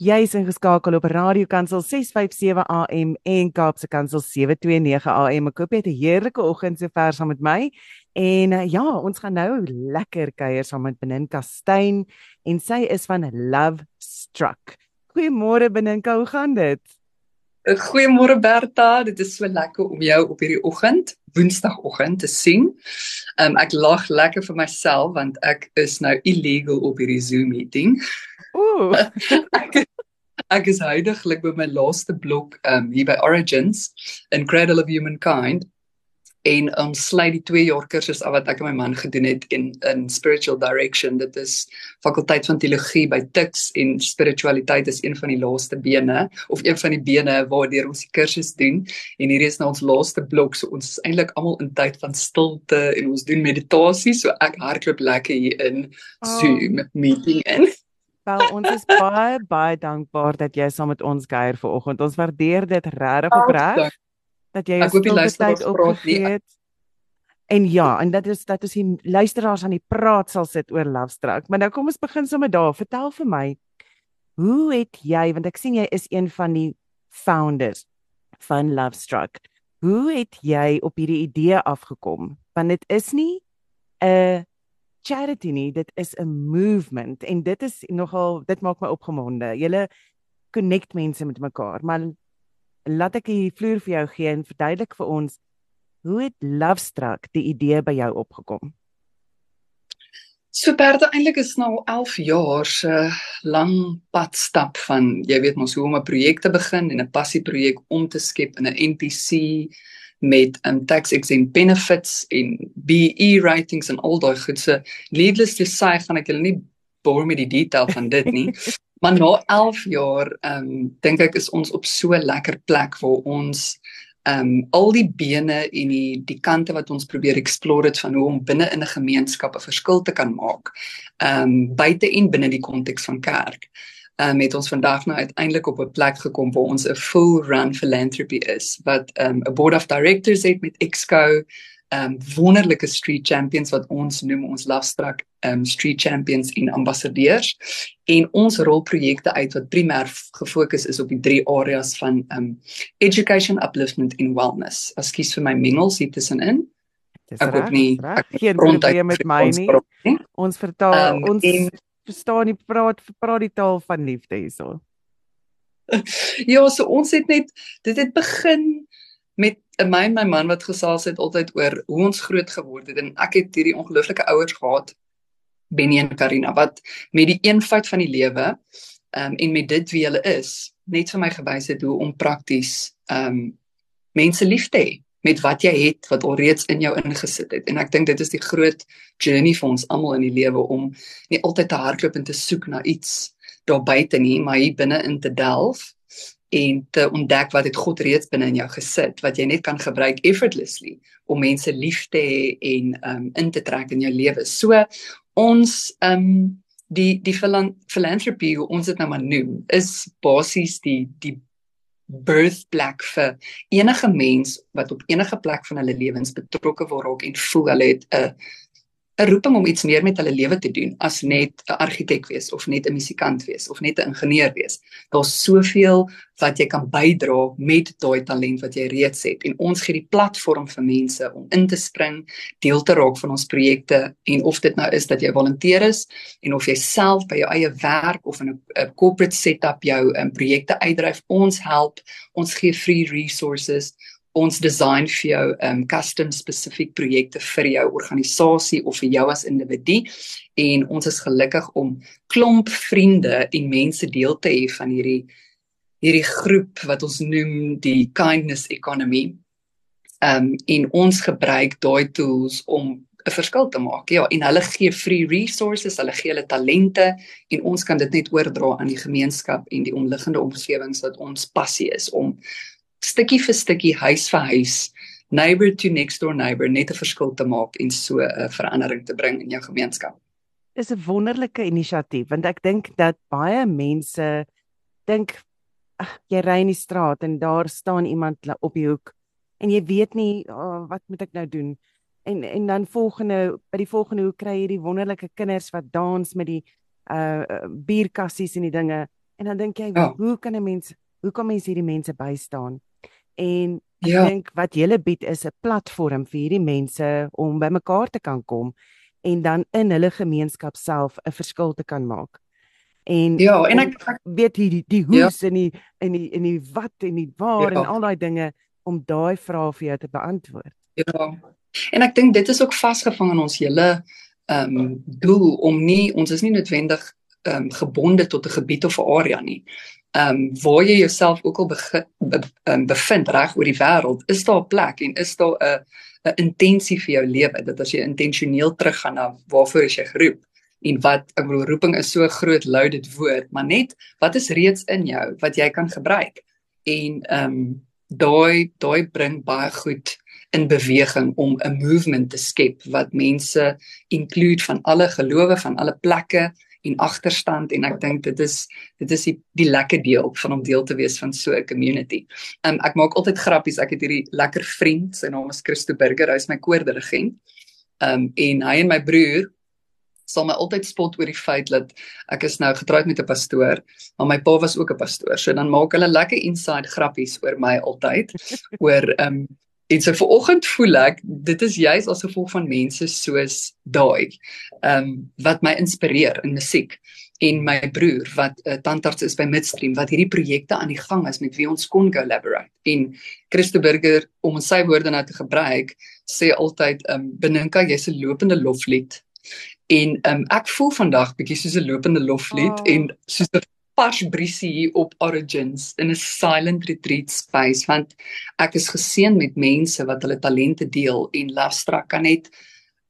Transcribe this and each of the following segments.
Jy's ingeskakel op Radio Kansel 657 AM en Kaapse Kansel 729 AM. Ek hoop jy het 'n heerlike oggend sover saam met my. En uh, ja, ons gaan nou lekker kuier saam met Beninka Steyn en sy is van Love Struck. Goeiemôre Beninka, hoe gaan dit? Goeiemôre Berta, dit is so lekker om jou op hierdie oggend, Woensdagoggend te sien. Um, ek lag lekker vir myself want ek is nou illegal op hierdie Zoom meeting. Ooh. ek, ek is heidaglik by my laaste blok um hier by Origins in Cradle of Humankind en um, sluit die 2 jaar kursus af wat ek en my man gedoen het in in spiritual direction. Dit is fakulteit van teologie by Tuks en spiritualiteit is een van die laaste bene of een van die bene waardeur ons die kursus doen. En hier is nou ons laaste blok so ons is eintlik almal in tyd van stilte en ons doen meditasie so ek hardloop lekker hier in Zoom oh. meeting en Wel, ons is baie baie dankbaar dat jy saam met ons kuier vanoggend. Ons waardeer dit regtig opreg dat jy die luisteraars opgegee het. En ja, en dit is dat ons die luisteraars aan die praat sal sit oor Lovestruck. Maar nou kom ons begin sommer daar. Vertel vir my, hoe het jy, want ek sien jy is een van die founders van Lovestruck. Hoe het jy op hierdie idee afgekom? Want dit is nie 'n charity nie, dit is 'n movement en dit is nogal dit maak my opgewonde. Julle connect mense met mekaar, maar laat ek die vloer vir jou gee en verduidelik vir ons hoe het Lovestruck die idee by jou opgekom? So perde eintlik is nou 11 jaar se lang pad stap van jy weet mos hoe om 'n projek te begin en 'n passieprojek om te skep in 'n NPC met um tax exempt benefits en BE ratings en al daai goed se needless to say gaan ek julle nie bore met die detail van dit nie. Maar na 11 jaar um dink ek is ons op so 'n lekker plek waar ons um al die bene en die die kante wat ons probeer explore het van hoe om binne in 'n gemeenskap 'n verskil te kan maak um buite en binne die konteks van kerk um, het ons vandag nou uiteindelik op 'n plek gekom waar ons 'n full run philanthropy is wat ehm, 'n um, board of directors het met Exco um wonderlike street champions wat ons noem ons lovestruck um street champions en ambassadeurs en ons rolprojekte uit wat primêr gefokus is op die drie areas van um education upliftment en wellness. Ekskuus vir my mengels hier tussenin. Ek hoop nie ek geen probleem met my nie. Ons vertaal um, ons en, verstaan nie praat praat die taal van liefde hierso. Ja, so ons het net dit het begin met my en my man wat gesels het altyd oor hoe ons groot geword het en ek het hierdie ongelooflike ouers gehad Benny en Karina wat met die eenvoud van die lewe um, en met dit wie hulle is net vir my gewys het hoe om prakties um mense lief te hê met wat jy het wat alreeds in jou ingesit het. En ek dink dit is die groot journey vir ons almal in die lewe om nie altyd te hardloop en te soek na iets daar buite nie, maar hier binne in te delf en te ontdek wat het God reeds binne in jou gesit wat jy net kan gebruik effortlessly om mense lief te hê en um in te trek in jou lewe. So ons um die die philanthropy ons dit nou maar noem is basies die die birth plek vir enige mens wat op enige plek van hulle lewens betrokke wil raak en voel hulle het 'n 'n roeping om iets meer met hulle lewe te doen as net 'n argitek wees of net 'n musikant wees of net 'n ingenieur wees. Daar's soveel wat jy kan bydra met daai talent wat jy reeds het en ons gee die platform vir mense om in te spring, deel te raak van ons projekte en of dit nou is dat jy volunteer is en of jy self by jou eie werk of in 'n corporate setup jou um, projekte uitdryf, ons help, ons gee free resources ons design vir jou um custom spesifiek projekte vir jou organisasie of vir jou as individu en ons is gelukkig om klomp vriende en mense deel te hê van hierdie hierdie groep wat ons noem die kindness economy. Um en ons gebruik daai tools om 'n verskil te maak. Ja, en hulle gee free resources, hulle gee hulle talente en ons kan dit net oordra aan die gemeenskap en die omliggende omgewings wat ons passie is om stukkie vir stukkie huis vir huis neighbor to next door neighbor net 'n verskil te maak en so 'n verandering te bring in jou gemeenskap. Dis 'n wonderlike inisiatief want ek dink dat baie mense dink ag jy ry in die straat en daar staan iemand op die hoek en jy weet nie oh, wat moet ek nou doen en en dan volgende by die volgende hoek kry jy die wonderlike kinders wat dans met die uh bierkassies en die dinge En dan dink jy, Ja. hoe kan 'n mens hoe kan mens hierdie mense bystaan? En ek Ja. dink wat julle bied is 'n platform vir hierdie mense om bymekaar te kan kom en dan in hulle gemeenskap self 'n verskil te kan maak. En Ja, en ek, ek weet jy die die Ja. hoes en die en die en die wat en die waar Ja. en al daai dinge om daai vrae vir jou te beantwoord. Ja. En ek dink dit is ook vasgevang in ons hele ehm um, doel om nie ons is nie noodwendig ehm um, gebonde tot 'n gebied of 'n area nie. Ehm um, waar jy jouself ook al begin be, um, bevind reg oor die wêreld, is daar 'n plek en is daar 'n 'n intensie vir jou lewe dat as jy intentioneel teruggaan na waarvoor is jy geroep en wat ek bedoel roeping is so groot loaded woord, maar net wat is reeds in jou wat jy kan gebruik. En ehm um, daai daai bring baie goed in beweging om 'n movement te skep wat mense include van alle gelowe, van alle plekke en agterstand en ek dink dit is dit is die, die lekker deel van om deel te wees van so 'n community. Um ek maak altyd grappies. Ek het hierdie lekker vriend, sy naam is Christo Burger, hy's my koordirigent. Um en hy en my broer sal my altyd spot oor die feit dat ek is nou getroud met 'n pastoor, maar my pa was ook 'n pastoor. So dan maak hulle lekker inside grappies oor my altyd oor um En so vanoggend voel ek dit is juis as gevolg van mense soos daai ehm um, wat my inspireer in musiek en my broer wat 'n uh, tandarts is by Midstream wat hierdie projekte aan die gang is met wie ons kon collaborate. En Christo Burger om sy woorde nou te gebruik, sê altyd ehm um, Beninka jy's 'n lopende loflied. En ehm um, ek voel vandag bietjie soos 'n lopende loflied Oh. oh. en soos 'n vars briesie hier op Origins in 'n silent retreat space want ek is geseën met mense wat hulle talente deel en Lastra kan net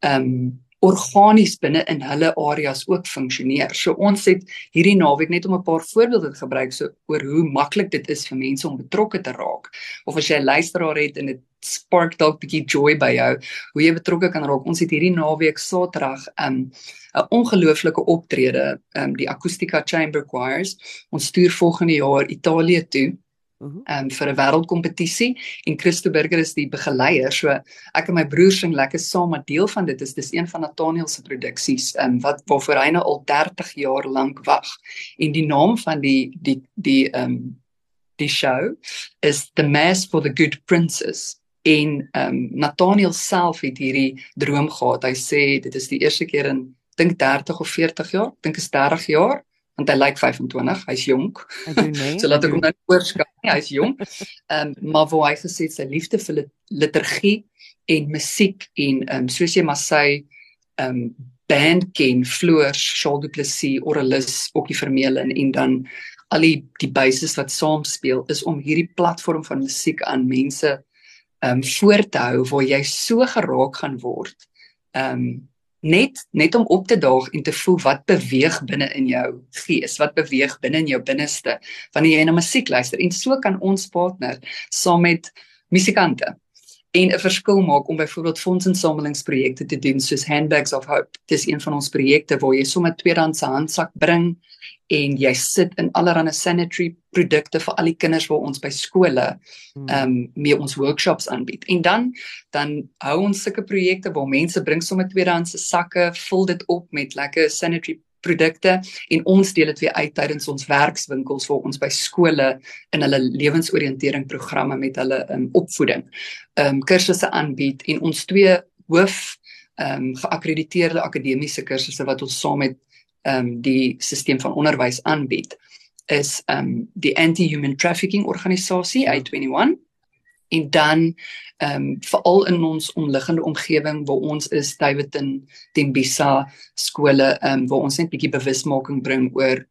um organies binne in hulle areas ook funksioneer. So ons het hierdie naweek net om 'n paar voorbeelde te gebruik so oor hoe maklik dit is vir mense om betrokke te raak. Of as jy 'n luisteraar het en dit spark dalk 'n bietjie joy by jou, hoe jy betrokke kan raak. Ons het hierdie naweek Saterdag um 'n ongelooflike optrede, um die Acoustica Chamber Choirs. Ons stuur volgende jaar Italië toe. Um vir 'n wêreldkompetisie en Christo Burger is die begeleier. So ek en my broer sing lekker saam, maar deel van dit is dis een van Nathaniel se produksies um wat waarvoor hy nou al 30 jaar lank wag. En die naam van die die die um die show is The Mass for the Good Princess. En um Nathaniel self het hierdie droom gehad. Hy sê dit is die eerste keer in dink 30 of 40 jaar, dink is 30 jaar want hy lyk 25, hy's jonk. Ek doen nee. So laat ek hom nou oorskat. Nee, hy's jong. Ehm um, maar waar hy gesê sy liefde vir lit liturgie en musiek en ehm um, soos jy maar sê ehm um, band ken, Floors, Charles Du Plessis, Oralis, Okkie Vermeulen en dan al die die bases wat saam speel is om hierdie platform van musiek aan mense ehm um, voor te hou waar jy so geraak gaan word. Ehm um, net net om op te daag en te voel wat beweeg binne in jou gees, wat beweeg binne in jou binneste wanneer jy na musiek luister. En so kan ons partner saam met musikante en 'n verskil maak om byvoorbeeld fondsinsamelingsprojekte te doen soos Handbags of Hope. Dis een van ons projekte waar jy sommer tweedehandse handsak bring en jy sit in allerlei sanitary produkte vir al die kinders waar ons by skole Hmm. ehm um, mee ons workshops aanbied. En dan dan hou ons sulke projekte waar mense bring sommer tweedehandse sakke, vul dit op met lekker sanitary produkte en ons deel dit weer uit tydens ons werkswinkels waar ons by skole in hulle lewensoriëntering programme met hulle um, opvoeding um, kursusse aanbied en ons twee hoof um, geakkrediteerde akademiese kursusse wat ons saam met um, die stelsel van onderwys aanbied is um, die Anti-Human Trafficking organisasie I21 en dan ehm um, veral in ons omliggende omgewing waar ons is Davidton, Tembisa skole ehm um, waar ons net bietjie bewusmaking bring oor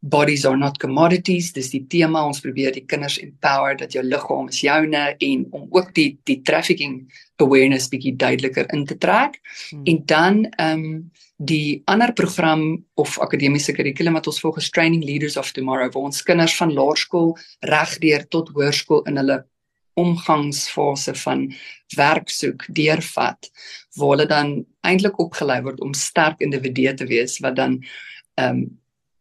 bodies are not commodities. Dis die tema. Ons probeer die kinders empower dat jou liggaam is joune en om ook die die trafficking awareness bietjie duideliker in te trek. Hmm. en dan ehm um, die ander program of akademiese kurrikulum wat ons volgens Training Leaders of Tomorrow waar ons kinders van laerskool regdeur tot hoërskool in hulle omgangsfase van werk soek deurvat waar hulle dan eintlik opgelei word om sterk individue te wees wat dan ehm um,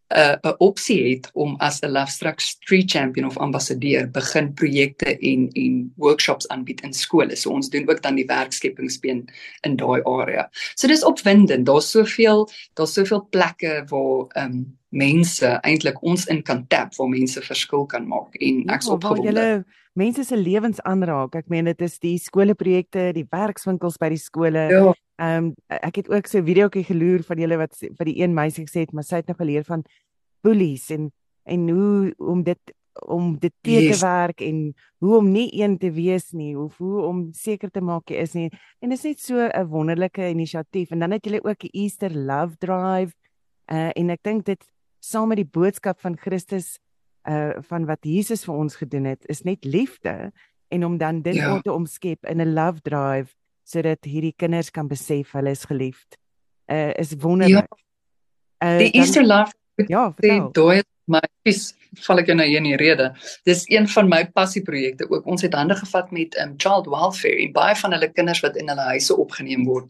'n uh, 'n opsie het om as 'n Lovestruck Street Champion of ambassadeur begin projekte en en workshops aanbied in skole. So ons doen ook dan die werkskepingsbeen in daai area. So dis opwindend. Daar's soveel daar's soveel plekke waar ehm um, mense eintlik ons in kan tap waar mense verskil kan maak en ek's ja, opgewonde mense se lewens aanraak. Ek meen dit is die skoolprojekte, die werkswinkels by die skole. Ja. Ehm um, ek het ook so 'n videoetjie geloer van julle wat vir die een meisie gesê het, maar sy het nog geleer van bullies en en hoe om dit om dit te yes. werk en hoe om nie een te wees nie, hoe hoe om seker te maak jy is nie. En dit is net so 'n wonderlike inisiatief. En dan het julle ook die Easter Love Drive. Uh en ek dink dit saam met die boodskap van Christus uh van wat Jesus vir ons gedoen het is net liefde en om dan dit ja. te omskep in 'n love drive sodat hierdie kinders kan besef hulle is geliefd. Uh is wonderlik. Ja. Uh die Easter love ja, vertel. Daai my is val ek nou in die rede. Dis een van my passieprojekte ook. Ons het hande gevat met um child welfare en baie van hulle kinders wat in hulle huise opgeneem word.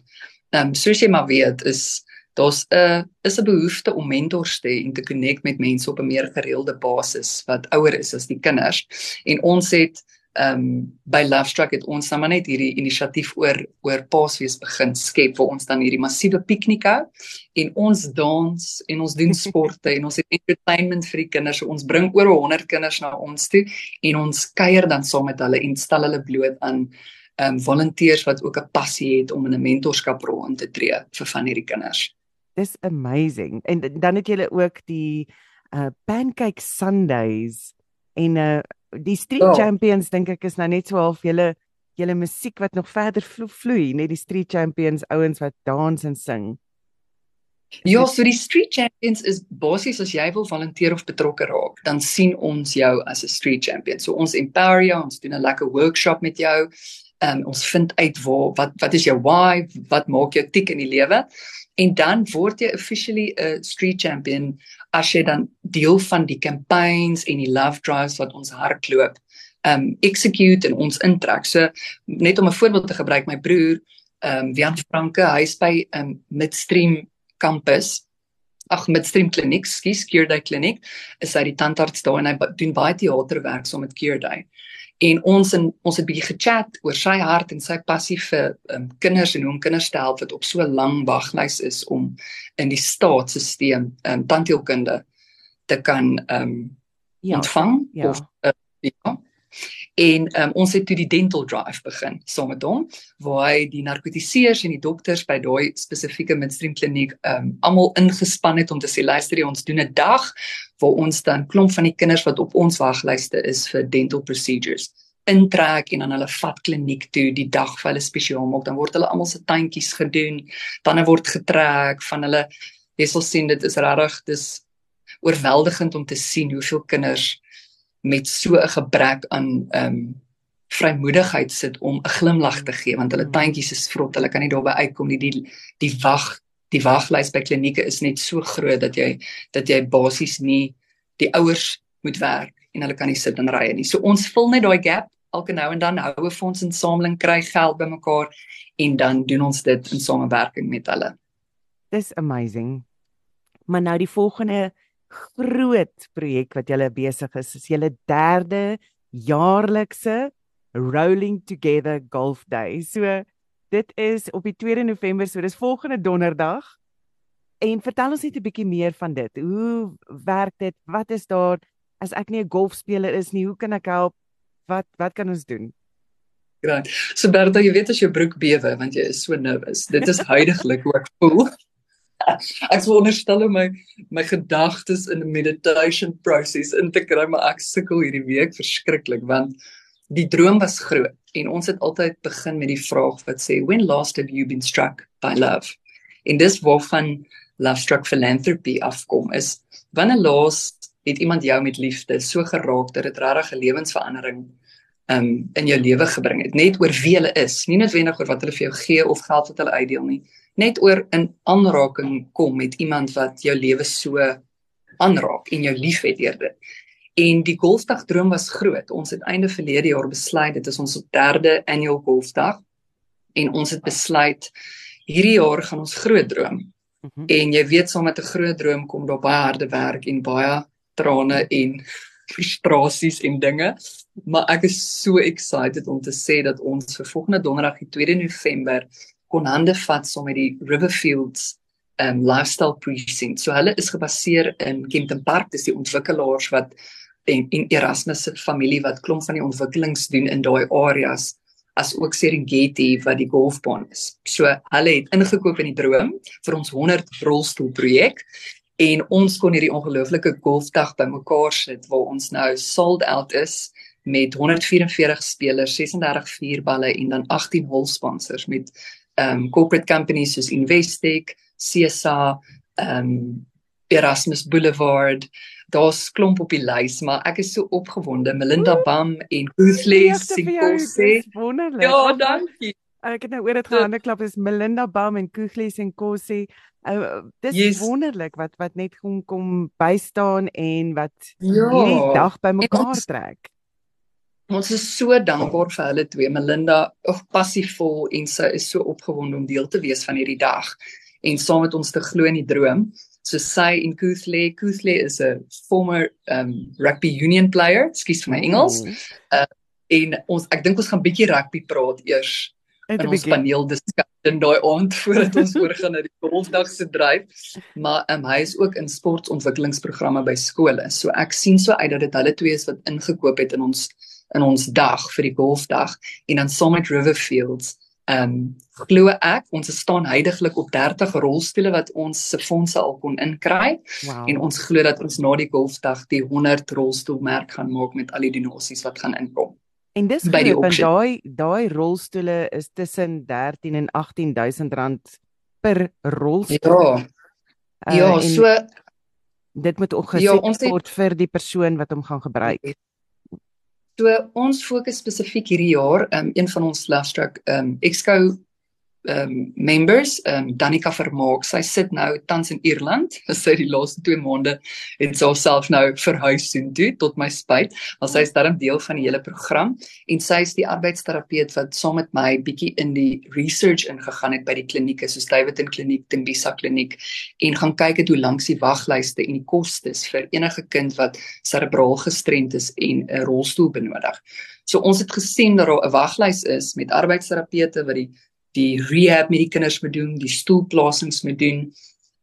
Um soos jy maar weet is daar's 'n is 'n behoefte om mentors te hê en te connect met mense op 'n meer gereelde basis wat ouer is as die kinders. En ons het ehm um, by Lovestruck het ons nou maar net hierdie inisiatief oor oor Paasfees begin skep waar ons dan hierdie massiewe piknik hou en ons dans en ons doen sporte en ons het entertainment vir die kinders. So ons bring oor 100 kinders na ons toe en ons kuier dan saam met hulle en stel hulle bloot aan ehm um, volonteërs wat ook 'n passie het om in 'n mentorskaprol in te tree vir van hierdie kinders dis amazing. En dan het julle ook die uh pancake sundays en uh die street oh. champions dink ek is nou net so half julle julle musiek wat nog verder vlo vloei, net die street champions ouens wat dans en sing. Ja, so die street champions is basies as jy wil volunteer of betrokke raak, dan sien ons jou as 'n street champion. So ons empower jou, ons doen 'n lekker workshop met jou. Um, ons vind uit waar wat wat is jou why, wat maak jou tik in die lewe? en dan word jy officially 'n street champion as jy dan deel van die campaigns en die love drives wat ons hardloop um execute en ons intrek. So net om 'n voorbeeld te gebruik, my broer um Wian Franke, hy's by um Midstream campus. Ag Midstream kliniek, skus, Cure Day kliniek. Is hy die tandarts daar en hy doen baie teaterwerk saam so met Cure Day en ons en ons het bietjie gechat oor sy hart en sy passie vir um, kinders en hoe om kinders te help wat op so lank waglys is om in die staatsstelsel um, tandheelkunde te kan um, ja, ontvang ja. of uh, ja. En um, ons het toe die dental drive begin saam met hom waar hy die narkotiseers en die dokters by daai spesifieke midstream kliniek um, almal ingespan het om te sê luister jy ons doen 'n dag waar ons dan klomp van die kinders wat op ons waglyste is vir dental procedures intrek en dan hulle vat kliniek toe die dag vir hulle spesiaal maak. Dan word hulle almal se tandjies gedoen dan word getrek van hulle jy sal sien dit is regtig dis oorweldigend om te sien hoeveel kinders met so 'n gebrek aan ehm um, vrymoedigheid sit om 'n glimlag te gee want hulle mm. tandjies is vrot, hulle kan nie daarby uitkom nie. Die die wag die waglys by klinieke is net so groot dat jy dat jy basies nie die ouers moet werk en hulle kan nie sit en ry nie. So ons vul net daai gap elke nou en dan hou 'n fondsinsameling kry geld bymekaar en dan doen ons dit in samewerking met hulle. Dis amazing. Maar nou die volgende groot projek wat julle besig is. Is julle derde jaarlikse Rolling Together Golf Day. So dit is op die 2 November, so dis volgende donderdag. En vertel ons net 'n bietjie meer van dit. Hoe werk dit? Wat is daar as ek nie 'n golfspeler is nie, hoe kan ek help? Wat wat kan ons doen? Graag. So Bertha, jy weet as jou broek bewe want jy is so nervus. Dit is huidigelik hoe ek voel. Ek sou onderstel my my gedagtes in 'n meditation proses in te kry maar ek sukkel hierdie week verskriklik want die droom was groot en ons het altyd begin met die vraag wat sê when last have you been struck by love? En dis waarvan love struck philanthropy afkom is wanneer laas het iemand jou met liefde so geraak dat dit regtig 'n lewensverandering um, in jou lewe gebring het? Net oor wie hulle is. Nie noodwendig oor wat hulle vir jou gee of geld wat hulle uitdeel nie net oor 'n aanraking kom met iemand wat jou lewe so aanraak en jou liefhet eerder. En die golfdag droom was groot. Ons het einde verlede jaar besluit dit is ons derde annual golfdag en ons het besluit hierdie jaar gaan ons groot droom. Mm -hmm. En jy weet saam met 'n groot droom kom daar baie harde werk en baie trane en frustrasies en dinge. Maar ek is so excited om te sê dat ons vir volgende donderdag die 2de November kon hande vat saam met die Riverfields um lifestyle precinct. So hulle is gebaseer in Kenton Park, dis die ontwikkelaars wat en, en Erasmus se familie wat klomp van die ontwikkelings doen in daai areas as ook Serengeti wat die golfbaan is. So hulle het ingekoop in die droom vir ons 100 rolstoel projek en ons kon hierdie ongelooflike golfdag bymekaar sit waar ons nou sold out is met 144 spelers, 36 vierballe en dan 18 hol sponsors met um corporate companies soos Investec, CSA, um Erasmus Boulevard, daar's klomp op die lys, maar ek is so opgewonde. Melinda Bam en Koosley Sinkose. Ja, dankie. Ek het nou oor dit gehande klap is Melinda Bam en Koosley Sinkose. Uh, dis yes. wonderlik wat wat net kom kom bystaan en wat ja. hierdie dag bymekaar ons, trek. Ons is so dankbaar vir hulle twee. Melinda, ag passievol en sy is so opgewonde om deel te wees van hierdie dag en saam met ons te glo in die droom. So sy in Coothley Coothley is 'n former um rugby union player skus vir my Engels uh, en ons ek dink ons gaan bietjie rugby praat eers in ons paneel discussion daai aand voordat ons oorgaan na die golfdag se dryf maar um, hy is ook in sportontwikkelingsprogramme by skole. So ek sien so uit dat dit hulle twee is wat ingekoop het in ons in ons dag vir die golfdag en dan saam met Riverfields Ehm um, glo ek ons staan heidaglik op 30 rolstoele wat ons se fondse al kon inkry wow. en ons glo dat ons na die golfdag die 100 rolstoelmerk gaan maak met al die donasies wat gaan inkom. En dis by die daai daai rolstoele is tussen 13 en 18000 rand per rolstoel. Ja. Ja, uh, so dit moet ook gesê ja, word vir die persoon wat hom gaan gebruik. So ons fokus spesifiek hierdie jaar, um, een van ons Lovestruck um Exco um members, um Danica Vermaak, sy sit nou tans in Ierland. Sy die laaste 2 maande het sy self nou verhuis sien toe tot my spyt, want sy is darm deel van die hele program en sy is die arbeidsterapeut wat saam met my bietjie in die research ingegaan het by die klinieke soos Davidson Kliniek, Tembisa Kliniek en gaan kyk het hoe lank die waglyste en die kostes vir enige kind wat serebraal gestremd is en 'n rolstoel benodig. So ons het gesien dat daar 'n waglys is met arbeidsterapeute wat die die rehab met die kinders moet doen, die stoelplasings moet doen.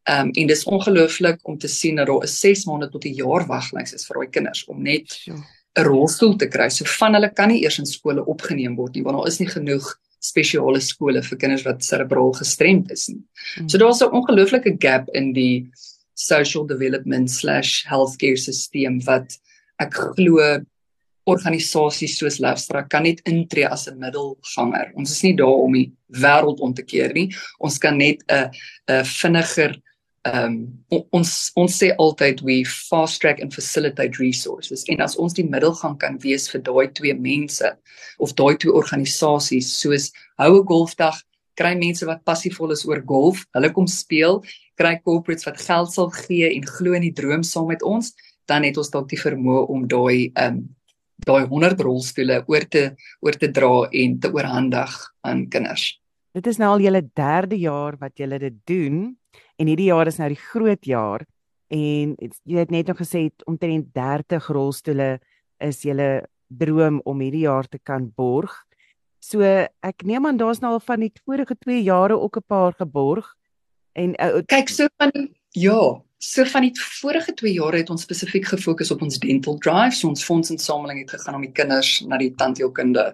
Ehm um, en dis ongelooflik om te sien dat daar 'n 6 maande tot 'n jaar waglys is vir daai kinders om net 'n rolstoel te kry. So van hulle kan nie eers in skole opgeneem word nie want daar is nie genoeg spesiale skole vir kinders wat serebraal gestremd is nie. Hmm. So daar's 'n ongelooflike gap in die social development/healthcare stelsel wat ek glo organisasies soos Lifestra kan net intree as 'n middelganger. Ons is nie daar om die wêreld om te keer nie. Ons kan net 'n 'n vinniger ehm um, ons ons sê altyd we fast track and facilitate resources. En as ons die middelgang kan wees vir daai twee mense of daai twee organisasies soos houe golfdag kry mense wat passievol is oor golf, hulle kom speel, kry corporates wat geld sal gee en glo in die droom saam met ons, dan het ons dalk die vermoë om daai ehm um, daai 100 rolstoele oor te oor te dra en te oorhandig aan kinders. Dit is nou al julle derde jaar wat julle dit doen en hierdie jaar is nou die groot jaar en jy het net nog gesê omtrent 30 rolstoele is julle droom om hierdie jaar te kan borg. So ek neem aan daar's nou al van die vorige 2 jare ook 'n paar geborg en uh, kyk so van ja, So van die vorige 2 jare het ons spesifiek gefokus op ons dental drive, so ons fondsinsameling het gegaan om die kinders na die tandheelkunde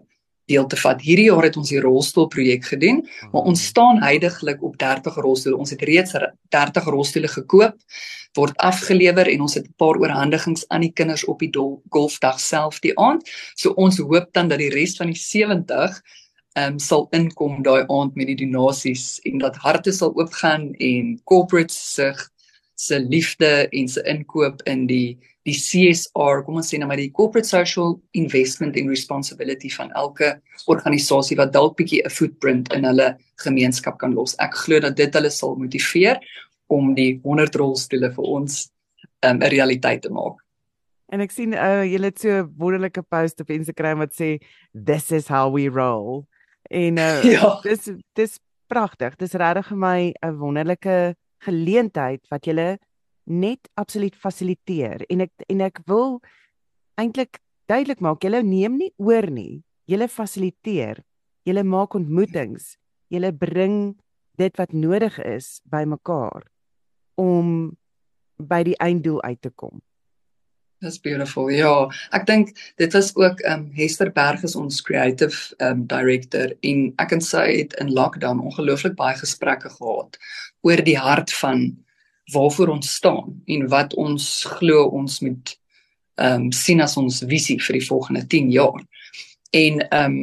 deel te vat. Hierdie jaar het ons die rolstoel projek gedoen, maar ons staan heidaglik op 30 rolstoele. Ons het reeds 30 rolstoele gekoop, word afgelewer en ons het 'n paar oorhandigings aan die kinders op die golfdag self die aand. So ons hoop dan dat die res van die 70 ehm um, sal inkom daai aand met die donasies en dat harte sal oopgaan en corporates sig se liefde en se inkoop in die die CSR, kom ons sê nou maar die corporate social investment and responsibility van elke organisasie wat dalk bietjie 'n footprint in hulle gemeenskap kan los. Ek glo dat dit hulle sal motiveer om die 100 rolstoele vir ons 'n um, realiteit te maak. En ek sien uh, julle het so 'n wonderlike post op Instagram wat sê this is how we roll. En uh, ja. dis dis pragtig. Dis regtig vir my 'n wonderlike geleentheid wat julle net absoluut fasiliteer. En ek en ek wil eintlik duidelik maak julle neem nie oor nie. Julle fasiliteer. Julle maak ontmoetings. Julle bring dit wat nodig is bymekaar om by die einddoel uit te kom That's beautiful. Ja, ek dink dit was ook ehm um, Hester Berg is ons creative ehm um, director en ek en sy het in lockdown ongelooflik baie gesprekke gehad oor die hart van waarvoor ons staan en wat ons glo ons moet ehm um, sien as ons visie vir die volgende 10 jaar. En ehm um,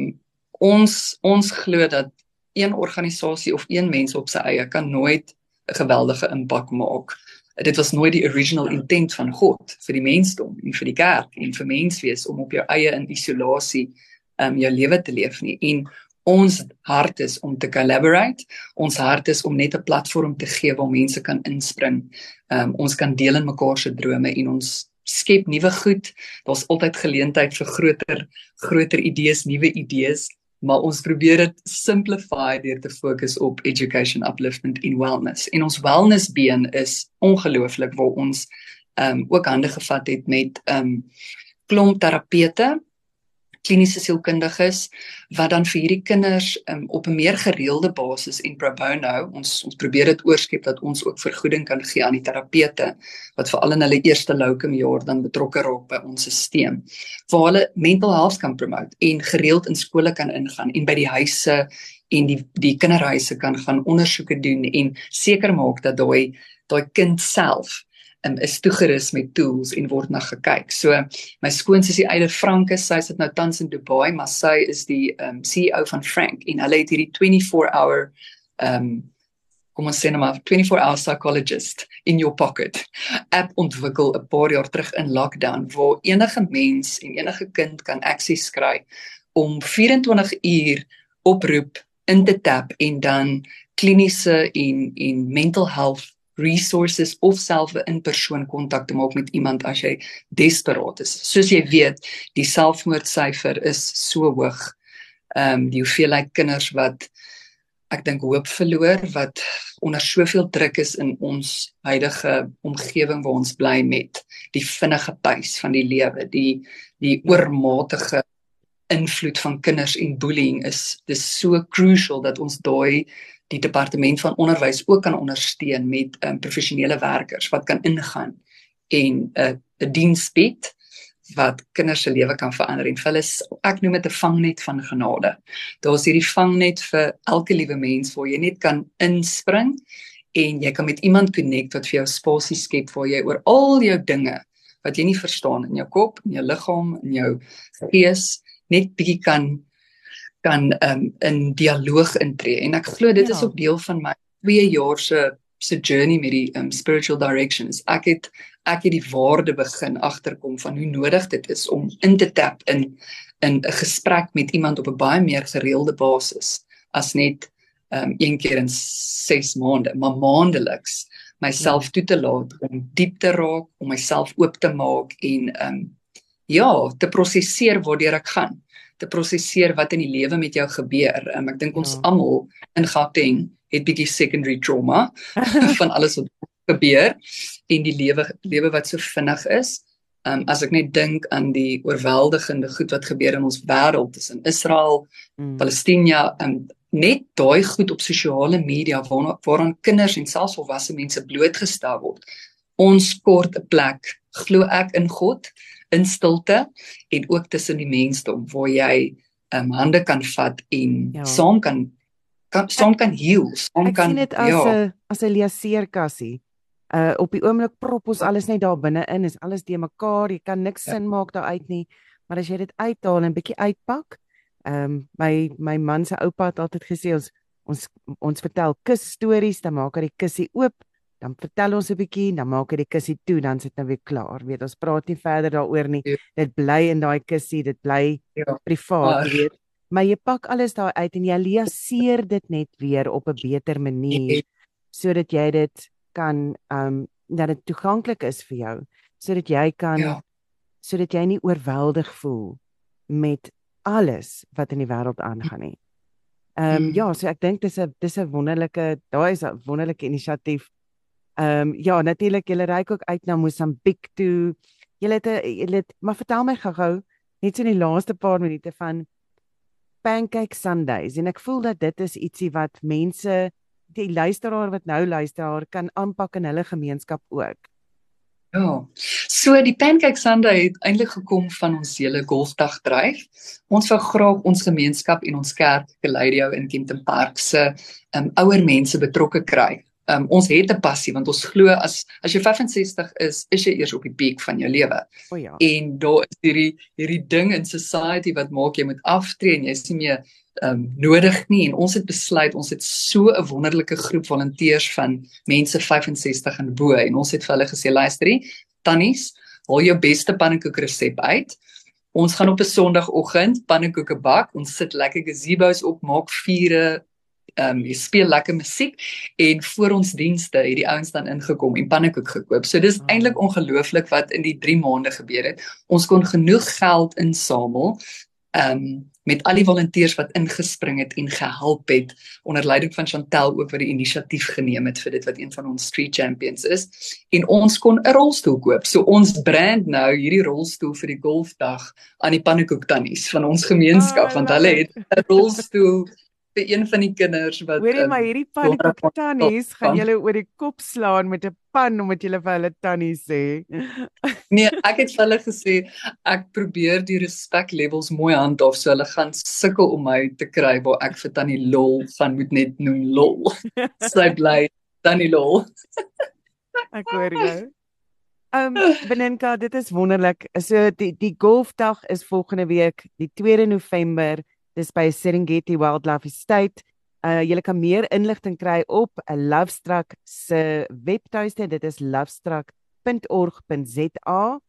ons ons glo dat een organisasie of een mens op sy eie kan nooit 'n geweldige impak maak dit was nooit die original intent van God vir die mensdom en vir die kerk en vir menswees om op jou eie in isolasie um jou lewe te leef nie. En ons hart is om te collaborate. Ons hart is om net 'n platform te gee waar mense kan inspring. Um ons kan deel in mekaar se drome en ons skep nuwe goed. Daar's altyd geleentheid vir groter groter idees nuwe idees maar ons probeer dit simplify deur te fokus op education upliftment in wellness. En ons wellness been is ongelooflik waar ons ehm um, ook hande gevat het met ehm um, klomp terapeute kliniese sielkundiges wat dan vir hierdie kinders um, op 'n meer gereelde basis en pro bono ons ons probeer dit oorskep dat ons ook vergoeding kan gee aan die terapeute wat veral in hulle eerste locum jaar dan betrokke raak by ons stelsel waar hulle mental health kan promote en gereeld in skole kan ingaan en by die huise en die die kinderhuise kan gaan ondersoeke doen en seker maak dat daai daai kind self um, is toegerus met tools en word na gekyk. So my skoonsussie Eide Franke, sy sit nou tans in Dubai, maar sy is die um, CEO van Frank en hulle het hierdie 24 hour um kom ons sê nou maar 24 hour psychologist in your pocket app ontwikkel 'n paar jaar terug in lockdown waar enige mens en enige kind kan akses kry om 24 uur oproep in te tap en dan kliniese en en mental health resources of self in persoon kontak te maak met iemand as jy desperaat is. Soos jy weet, die selfmoordsyfer is so hoog. Ehm um, die hoeveelheid kinders wat ek dink hoop verloor wat onder soveel druk is in ons huidige omgewing waar ons bly met die vinnige pace van die lewe, die die oormatige invloed van kinders en bullying is dis so crucial dat ons daai die departement van onderwys ook kan ondersteun met um, professionele werkers wat kan ingaan en 'n uh, 'n diens bied wat kinders se lewe kan verander en hulle ek noem dit 'n vangnet van genade. Daar's hierdie vangnet vir elke liewe mens waar jy net kan inspring en jy kan met iemand connect wat vir jou spasie skep waar jy oor al jou dinge wat jy nie verstaan in jou kop, in jou liggaam, in jou gees net bietjie kan kan um, in dialoog intree en ek glo dit ja. is ook deel van my 2 jaar se se journey met die um, spiritual directions ek het ek het die waarde begin agterkom van hoe nodig dit is om in te tap in in 'n gesprek met iemand op 'n baie meer gereelde basis as net um, een keer in 6 maande maar maandeliks myself ja. toe te laat om diep te raak om myself oop te maak en um, ja te prosesseer waartoe ek gaan te prosesseer wat in die lewe met jou gebeur. Um, ek dink ons ja. almal in Gauteng het bietjie secondary trauma van alles wat gebeur en die lewe lewe wat so vinnig is. Um as ek net dink aan die oorweldigende goed wat gebeur in ons wêreld tussen Israel, mm. Palestina en net daai goed op sosiale media waar waaraan kinders en selfs volwasse mense blootgestel word. Ons kort 'n plek, glo ek in God in stilte en ook tussen die mensdom waar jy um, hande kan vat en ja. saam kan kan saam kan heal, saam ek kan sien dit as 'n ja. as 'n leaseerkassie. Uh op die oomblik prop ons alles net daar binne in, is alles de mekaar, jy kan niks ja. sin maak daar uit nie. Maar as jy dit uithaal en bietjie uitpak, ehm um, my my man se oupa het altyd gesê ons ons ons vertel kus stories, dan maak hy die kussie oop dan vertel ons 'n bietjie, dan maak hy die kussie toe, dan sit nou weer klaar. Weet, ons praat nie verder daaroor nie. Ja. Dit bly in daai kussie, dit bly ja. privaat, maar, weet. Maar jy pak alles daar uit en jy liaseer dit net weer op 'n beter manier ja. sodat jy dit kan um dat dit toeganklik is vir jou, sodat jy kan ja. sodat jy nie oorweldig voel met alles wat in die wêreld aangaan nie. Ehm um, hmm. ja, so ek dink dis 'n dis 'n wonderlike, daai is 'n wonderlike inisiatief Ehm um, ja, natuurlik julle ry ook uit na Mosambiek toe. Julle het 'n julle het maar vertel my gou-gou net so in die laaste paar minute van Pancake Sundays en ek voel dat dit is ietsie wat mense die luisteraar wat nou luister kan aanpak in hulle gemeenskap ook. Ja. So die Pancake Sunday het eintlik gekom van ons hele golfdag dryf. Ons wou graag ons gemeenskap en ons kerk Geleidio in Kenton Park se um, ouer mense betrokke kry um, ons het 'n passie want ons glo as as jy 65 is, is jy eers op die piek van jou lewe. O ja. En daar is hierdie hierdie ding in society wat maak jy moet aftree en jy is nie meer um nodig nie en ons het besluit ons het so 'n wonderlike groep volonteërs van mense 65 en bo en ons het vir hulle gesê luisterie tannies haal jou beste pannekoek resep uit ons gaan op 'n sonoggend pannekoeke bak ons sit lekker gazebos op maak vure ehm um, jy speel lekker musiek en voor ons dienste het die ouens dan ingekom en pannekoek gekoop. So dis oh. eintlik ongelooflik wat in die 3 maande gebeur het. Ons kon genoeg geld insamel ehm um, met al die volonteërs wat ingespring het en gehelp het onder leiding van Chantel ook wat die inisiatief geneem het vir dit wat een van ons street champions is en ons kon 'n rolstoel koop. So ons brand nou hierdie rolstoel vir die golfdag aan die pannekoek tannies van ons gemeenskap oh, want hulle het 'n rolstoel vir een van die kinders wat Hoorie maar hierdie pannekoek tannies gaan julle oor die kop slaan met 'n pan omdat julle vir hulle tannies sê. nee, ek het vir hulle gesê ek probeer die respek levels mooi handhaaf so hulle gaan sukkel om my te kry waar ek vir tannie lol van moet net noem lol. Sy bly tannie lol. ek hoor jou. Ehm um, Benenka, dit is wonderlik. So die die golfdag is volgende week, die 2 November Dis by Serengeti Wildlife Estate. Uh jy kan meer inligting kry op 'n Lovestruck se webtuiste. Dit is lovestruck.org.za.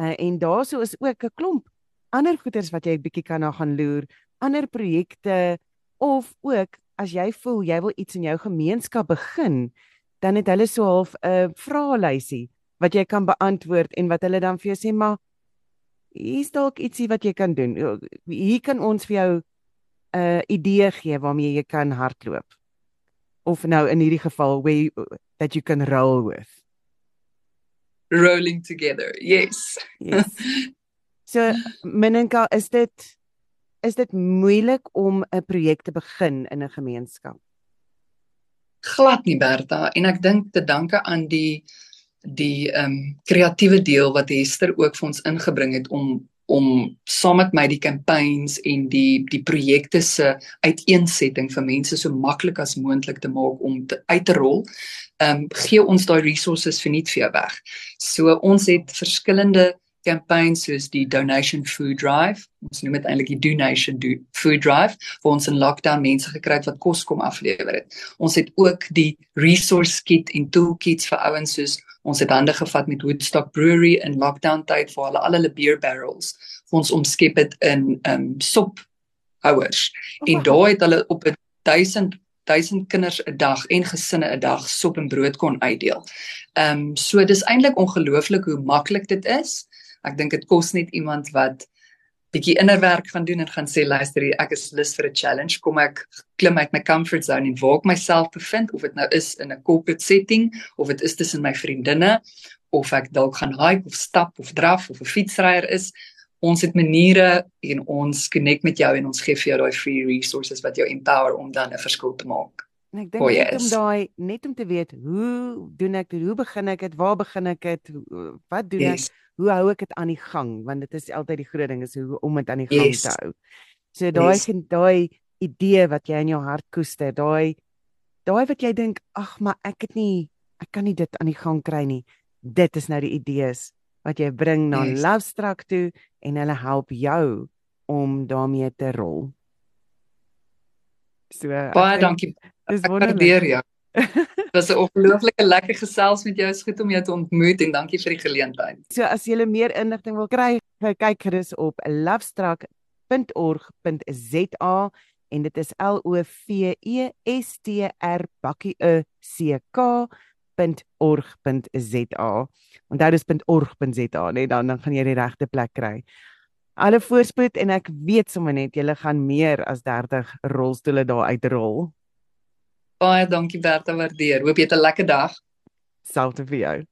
Uh en daarso is ook 'n klomp ander goeders wat jy bietjie kan na gaan loer, ander projekte of ook as jy voel jy wil iets in jou gemeenskap begin, dan het hulle so half 'n vraelysie wat jy kan beantwoord en wat hulle dan vir jou sê maar hier's dalk ietsie wat jy kan doen. Hier kan ons vir jou 'n uh, idee gee waarmee jy kan hardloop. Of nou in hierdie geval where you, that you can roll with. Rolling together. Yes. yes. So, Minenka, is dit is dit moeilik om 'n projek te begin in 'n gemeenskap? Glad nie, Bertha, en ek dink te danke aan die die ehm um, kreatiewe deel wat Hester ook vir ons ingebring het om om saam met my die campaigns en die die projekte se uiteensetting vir mense so maklik as moontlik te maak om te, uit te rol. Ehm um, gee ons daai resources vir net vir jou weg. So ons het verskillende campaigns soos die donation food drive. Ons noem dit eintlik die donation do food drive waar ons in lockdown mense gekry het wat kos kom aflewer het. Ons het ook die resource kit en toolkits vir ouens soos Ons het hande gevat met Woodstock Brewery in lockdown tyd vir hulle al hulle beer barrels vir ons omskep het in um sop houers. En daai het hulle op 'n 1000 1000 kinders 'n dag en gesinne 'n dag sop en brood kon uitdeel. Um so dis eintlik ongelooflik hoe maklik dit is. Ek dink dit kos net iemand wat bietjie innerwerk gaan doen en gaan sê luister hier ek is lus vir 'n challenge. Kom ek klim uit my comfort zone en waar ek myself bevind of dit nou is in 'n corporate setting of dit is tussen my vriendinne of ek dalk gaan hike of stap of draf of 'n fietsryer is. Ons het maniere en ons connect met jou en ons gee vir jou daai free resources wat jou empower om dan 'n verskil te maak En ek dink net om daai net om te weet hoe doen ek dit hoe begin ek dit waar begin ek dit wat doen yes. ek hoe hou ek dit aan die gang want dit is altyd die groot ding is hoe om dit aan die gang yes. te hou. So daai yes. daai idee wat jy in jou hart koester, daai daai wat jy dink ag maar ek het nie ek kan nie dit aan die gang kry nie. Dit is nou die idees wat jy bring na yes. Lovestruck toe en hulle help jou om daarmee te rol. So baie dankie. Dis wonderlik. Ja. Dit was 'n ongelooflike lekker gesels met jou. Dit is goed om jou te ontmoet en dankie vir die geleentheid. So as jy meer inligting wil kry, kyk gerus op lovestruck.org.za en dit is L O V E S T R bakkie e C K .org.za. Onthou dis .org.za, net dan dan gaan jy die regte plek kry. Alle voorspoed en ek weet sommer net jy gaan meer as 30 rolstoele daar uitrol. Baie dankie Bertha, waardeer. Hoop jy het 'n lekker dag. Selfde vir jou.